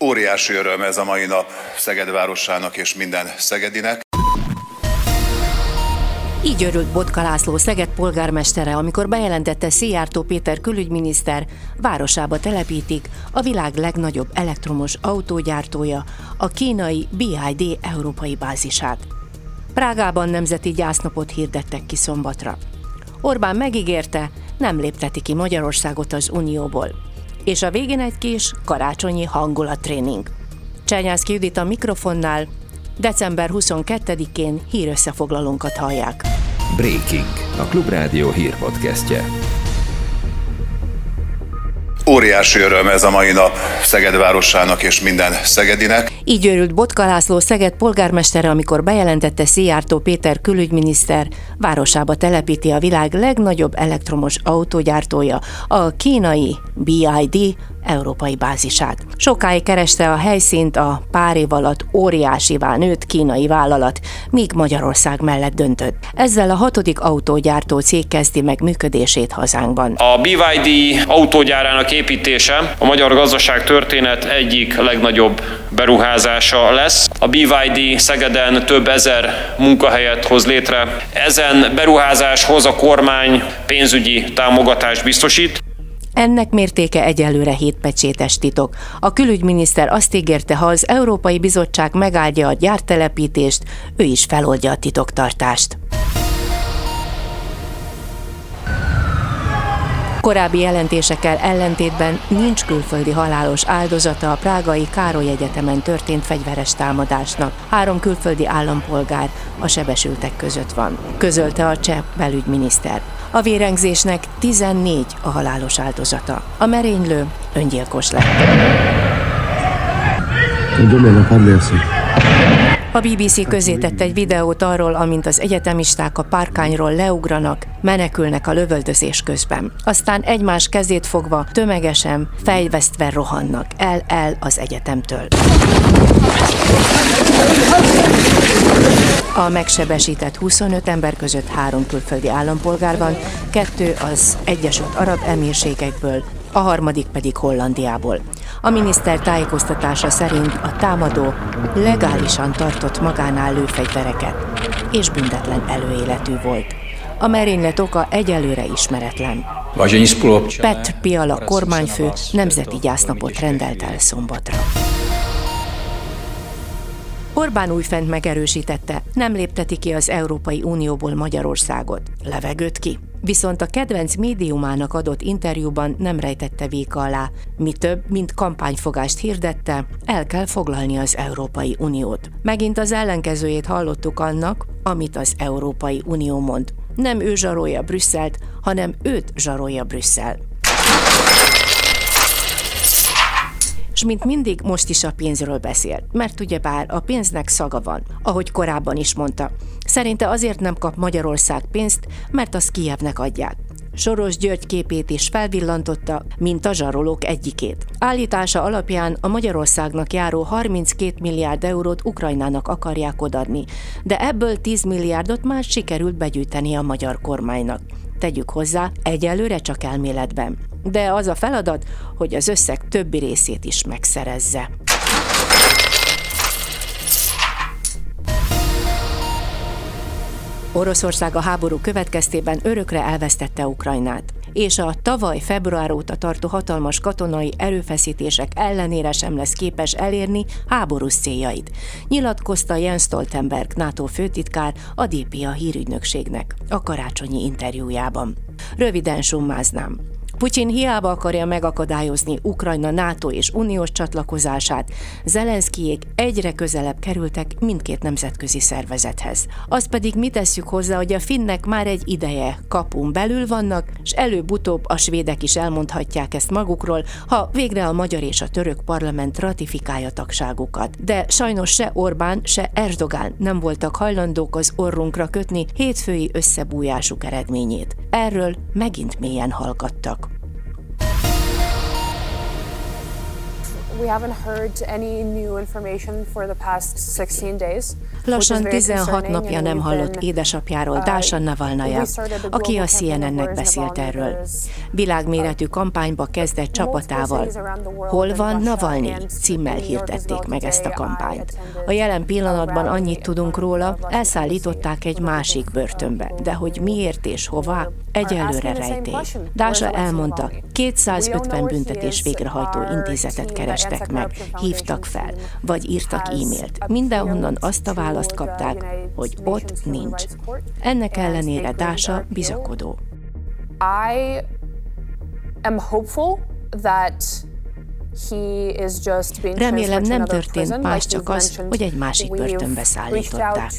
Óriási öröm ez a mai nap Szeged városának és minden szegedinek. Így örült Botka László Szeged polgármestere, amikor bejelentette Szijjártó Péter külügyminiszter, városába telepítik a világ legnagyobb elektromos autógyártója, a kínai BID európai bázisát. Prágában nemzeti gyásznapot hirdettek ki szombatra. Orbán megígérte, nem lépteti ki Magyarországot az Unióból. És a végén egy kis karácsonyi hangulattréning. Csernyászki Judit a mikrofonnál, december 22-én hírösszefoglalónkat hallják. Breaking, a Klubrádió hírpodcastje. Óriási öröm ez a mai nap Szeged városának és minden szegedinek. Így örült Botka László Szeged polgármestere, amikor bejelentette Szijjártó Péter külügyminiszter, városába telepíti a világ legnagyobb elektromos autógyártója, a kínai BID európai bázisát. Sokáig kereste a helyszínt a pár év alatt óriásivá nőtt kínai vállalat, míg Magyarország mellett döntött. Ezzel a hatodik autógyártó cég kezdi meg működését hazánkban. A BYD autógyárának építése a magyar gazdaság történet egyik legnagyobb beruházása lesz. A BYD Szegeden több ezer munkahelyet hoz létre. Ezen beruházáshoz a kormány pénzügyi támogatást biztosít. Ennek mértéke egyelőre hétpecsétes titok. A külügyminiszter azt ígérte, ha az Európai Bizottság megáldja a gyártelepítést, ő is feloldja a titoktartást. Korábbi jelentésekkel ellentétben nincs külföldi halálos áldozata a prágai Károly Egyetemen történt fegyveres támadásnak. Három külföldi állampolgár a sebesültek között van, közölte a cseh belügyminiszter. A vérengzésnek 14 a halálos áldozata. A merénylő öngyilkos lett. A BBC közé tett egy videót arról, amint az egyetemisták a párkányról leugranak, menekülnek a lövöldözés közben. Aztán egymás kezét fogva tömegesen, fejvesztve rohannak el-el az egyetemtől. A megsebesített 25 ember között három külföldi állampolgár van, kettő az Egyesült Arab Emírségekből, a harmadik pedig Hollandiából. A miniszter tájékoztatása szerint a támadó legálisan tartott magánál lőfegyvereket, és büntetlen előéletű volt. A merénylet oka egyelőre ismeretlen. Petr Piala kormányfő nemzeti gyásznapot rendelt el szombatra. Orbán újfent megerősítette, nem lépteti ki az Európai Unióból Magyarországot. Levegőt ki. Viszont a kedvenc médiumának adott interjúban nem rejtette véka alá. Mi több, mint kampányfogást hirdette, el kell foglalni az Európai Uniót. Megint az ellenkezőjét hallottuk annak, amit az Európai Unió mond. Nem ő zsarolja Brüsszelt, hanem őt zsarolja Brüsszel. És mint mindig most is a pénzről beszélt, mert ugyebár a pénznek szaga van, ahogy korábban is mondta. Szerinte azért nem kap Magyarország pénzt, mert az Kijevnek adják. Soros György képét is felvillantotta, mint a zsarolók egyikét. Állítása alapján a Magyarországnak járó 32 milliárd eurót Ukrajnának akarják odadni, de ebből 10 milliárdot már sikerült begyűjteni a magyar kormánynak. Tegyük hozzá, egyelőre csak elméletben. De az a feladat, hogy az összeg többi részét is megszerezze. Oroszország a háború következtében örökre elvesztette Ukrajnát, és a tavaly február óta tartó hatalmas katonai erőfeszítések ellenére sem lesz képes elérni háborús céljait, nyilatkozta Jens Stoltenberg, NATO főtitkár a DPA hírügynökségnek a karácsonyi interjújában. Röviden summáznám. Putyin hiába akarja megakadályozni Ukrajna NATO és uniós csatlakozását, Zelenszkijék egyre közelebb kerültek mindkét nemzetközi szervezethez. Az pedig mi tesszük hozzá, hogy a finnek már egy ideje kapun belül vannak, és előbb-utóbb a svédek is elmondhatják ezt magukról, ha végre a magyar és a török parlament ratifikálja tagságukat. De sajnos se Orbán, se Erdogán nem voltak hajlandók az orrunkra kötni hétfői összebújásuk eredményét. Erről megint mélyen hallgattak. Lassan 16 napja nem hallott édesapjáról, uh, Dása Navalnaja, aki a CNN-nek beszélt erről. Világméretű kampányba kezdett csapatával. Hol van Navalnyi? címmel hirdették meg ezt a kampányt. A jelen pillanatban annyit tudunk róla, elszállították egy másik börtönbe, de hogy miért és hová, egyelőre rejtély. Dása elmondta, 250 büntetés végrehajtó intézetet kerestek meg, hívtak fel, vagy írtak e-mailt. Mindenhonnan azt a választ kapták, hogy ott nincs. Ennek ellenére Dása bizakodó. I am hopeful that Remélem nem történt más, csak az, hogy egy másik börtönbe szállították.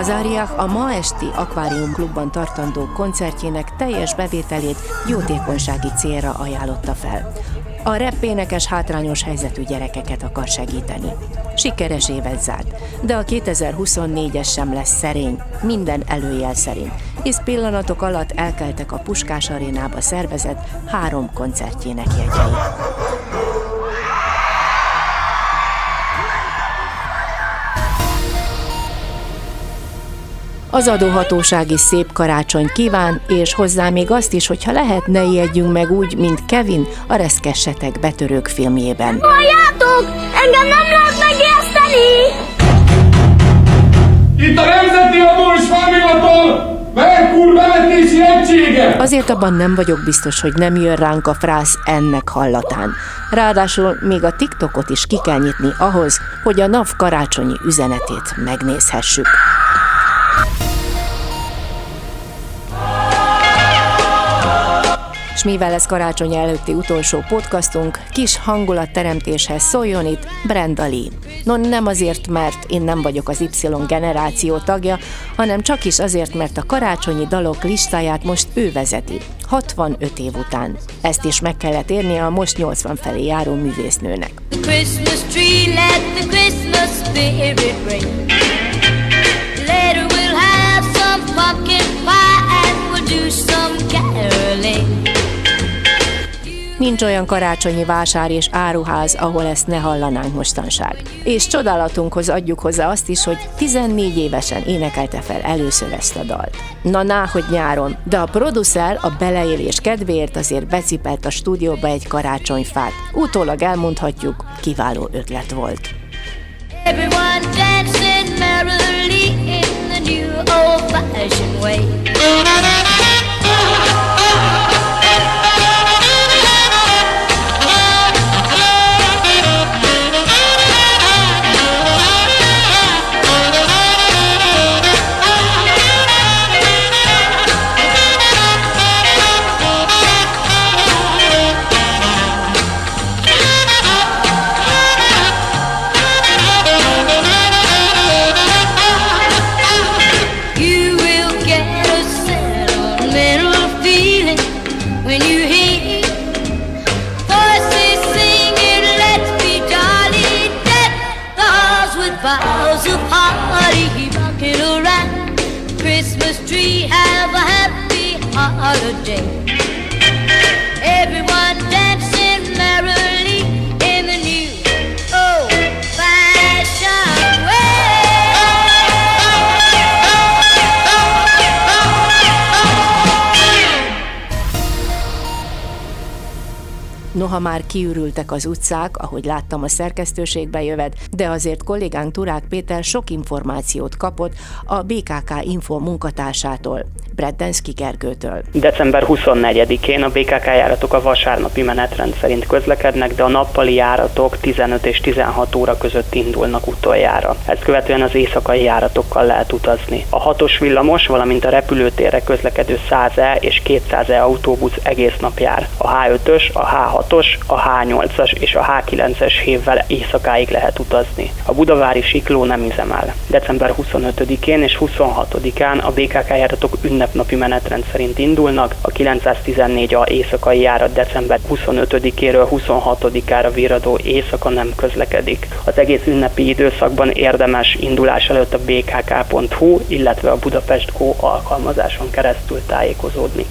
Az a ma esti Aquarium Klubban tartandó koncertjének teljes bevételét jótékonysági célra ajánlotta fel. A rap énekes hátrányos helyzetű gyerekeket akar segíteni. Sikeres évet zárt, de a 2024-es sem lesz szerény, minden előjel szerint, hisz pillanatok alatt elkeltek a Puskás arénába szervezett három koncertjének jegyei. Az adóhatóság is szép karácsony kíván, és hozzá még azt is, hogyha lehet, ne ijedjünk meg úgy, mint Kevin a Reszkessetek betörők filmjében. Halljátok! Engem nem lehet megérteni! Itt a Nemzeti Adó és Vámilatól Merkur bevetési egysége! Azért abban nem vagyok biztos, hogy nem jön ránk a frász ennek hallatán. Ráadásul még a TikTokot is ki kell nyitni ahhoz, hogy a NAV karácsonyi üzenetét megnézhessük. És mivel ez karácsony előtti utolsó podcastunk, kis hangulatteremtéshez szóljon itt Brenda Lee. No nem azért, mert én nem vagyok az Y generáció tagja, hanem csak is azért, mert a karácsonyi dalok listáját most ő vezeti, 65 év után. Ezt is meg kellett érnie a most 80 felé járó művésznőnek. Pumpkin pie and we'll do some caroling. Nincs olyan karácsonyi vásár és áruház, ahol ezt ne hallanánk mostanság. És csodálatunkhoz adjuk hozzá azt is, hogy 14 évesen énekelte fel először ezt a dalt. Na ná, hogy nyáron, de a producer a beleélés kedvéért azért becipelt a stúdióba egy karácsonyfát. Utólag elmondhatjuk, kiváló ötlet volt. Everyone dancing merrily in the new old-fashioned way. holiday. Noha már kiürültek az utcák, ahogy láttam a szerkesztőségbe jövet, de azért kollégánk Turák Péter sok információt kapott a BKK Info munkatársától. Breddenszki Gergőtől. December 24-én a BKK járatok a vasárnapi menetrend szerint közlekednek, de a nappali járatok 15 és 16 óra között indulnak utoljára. Ezt követően az éjszakai járatokkal lehet utazni. A hatos villamos, valamint a repülőtérre közlekedő 100E és 200E autóbusz egész nap jár. A H5-ös, a H6 H6-os, a H8-as és a H9-es hévvel éjszakáig lehet utazni. A budavári sikló nem üzemel. December 25-én és 26-án a BKK járatok ünnepnapi menetrend szerint indulnak, a 914A éjszakai járat december 25-éről 26-ára viradó éjszaka nem közlekedik. Az egész ünnepi időszakban érdemes indulás előtt a bkk.hu, illetve a Budapest Go alkalmazáson keresztül tájékozódni.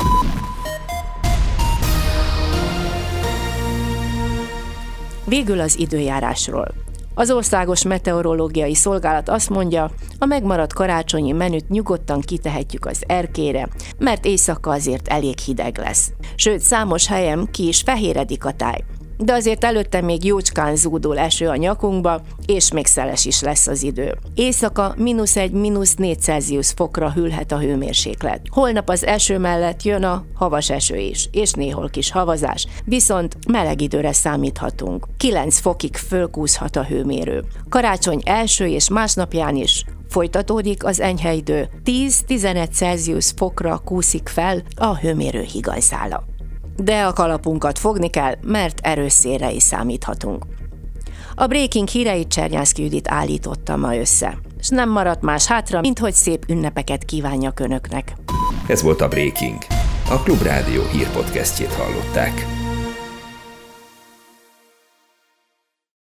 Végül az időjárásról. Az Országos Meteorológiai Szolgálat azt mondja, a megmaradt karácsonyi menüt nyugodtan kitehetjük az erkére, mert éjszaka azért elég hideg lesz. Sőt, számos helyen ki is fehéredik a táj de azért előtte még jócskán zúdul eső a nyakunkba, és még szeles is lesz az idő. Éjszaka mínusz egy, mínusz négy Celsius fokra hűlhet a hőmérséklet. Holnap az eső mellett jön a havas eső is, és néhol kis havazás, viszont meleg időre számíthatunk. 9 fokig fölkúszhat a hőmérő. Karácsony első és másnapján is Folytatódik az enyhe idő, 10-11 Celsius fokra kúszik fel a hőmérő higanyszála de a kalapunkat fogni kell, mert erőszére is számíthatunk. A Breaking híreit Csernyászki Judit állította ma össze, és nem maradt más hátra, mint hogy szép ünnepeket kívánja önöknek. Ez volt a Breaking. A Klubrádió hírpodcastjét hallották.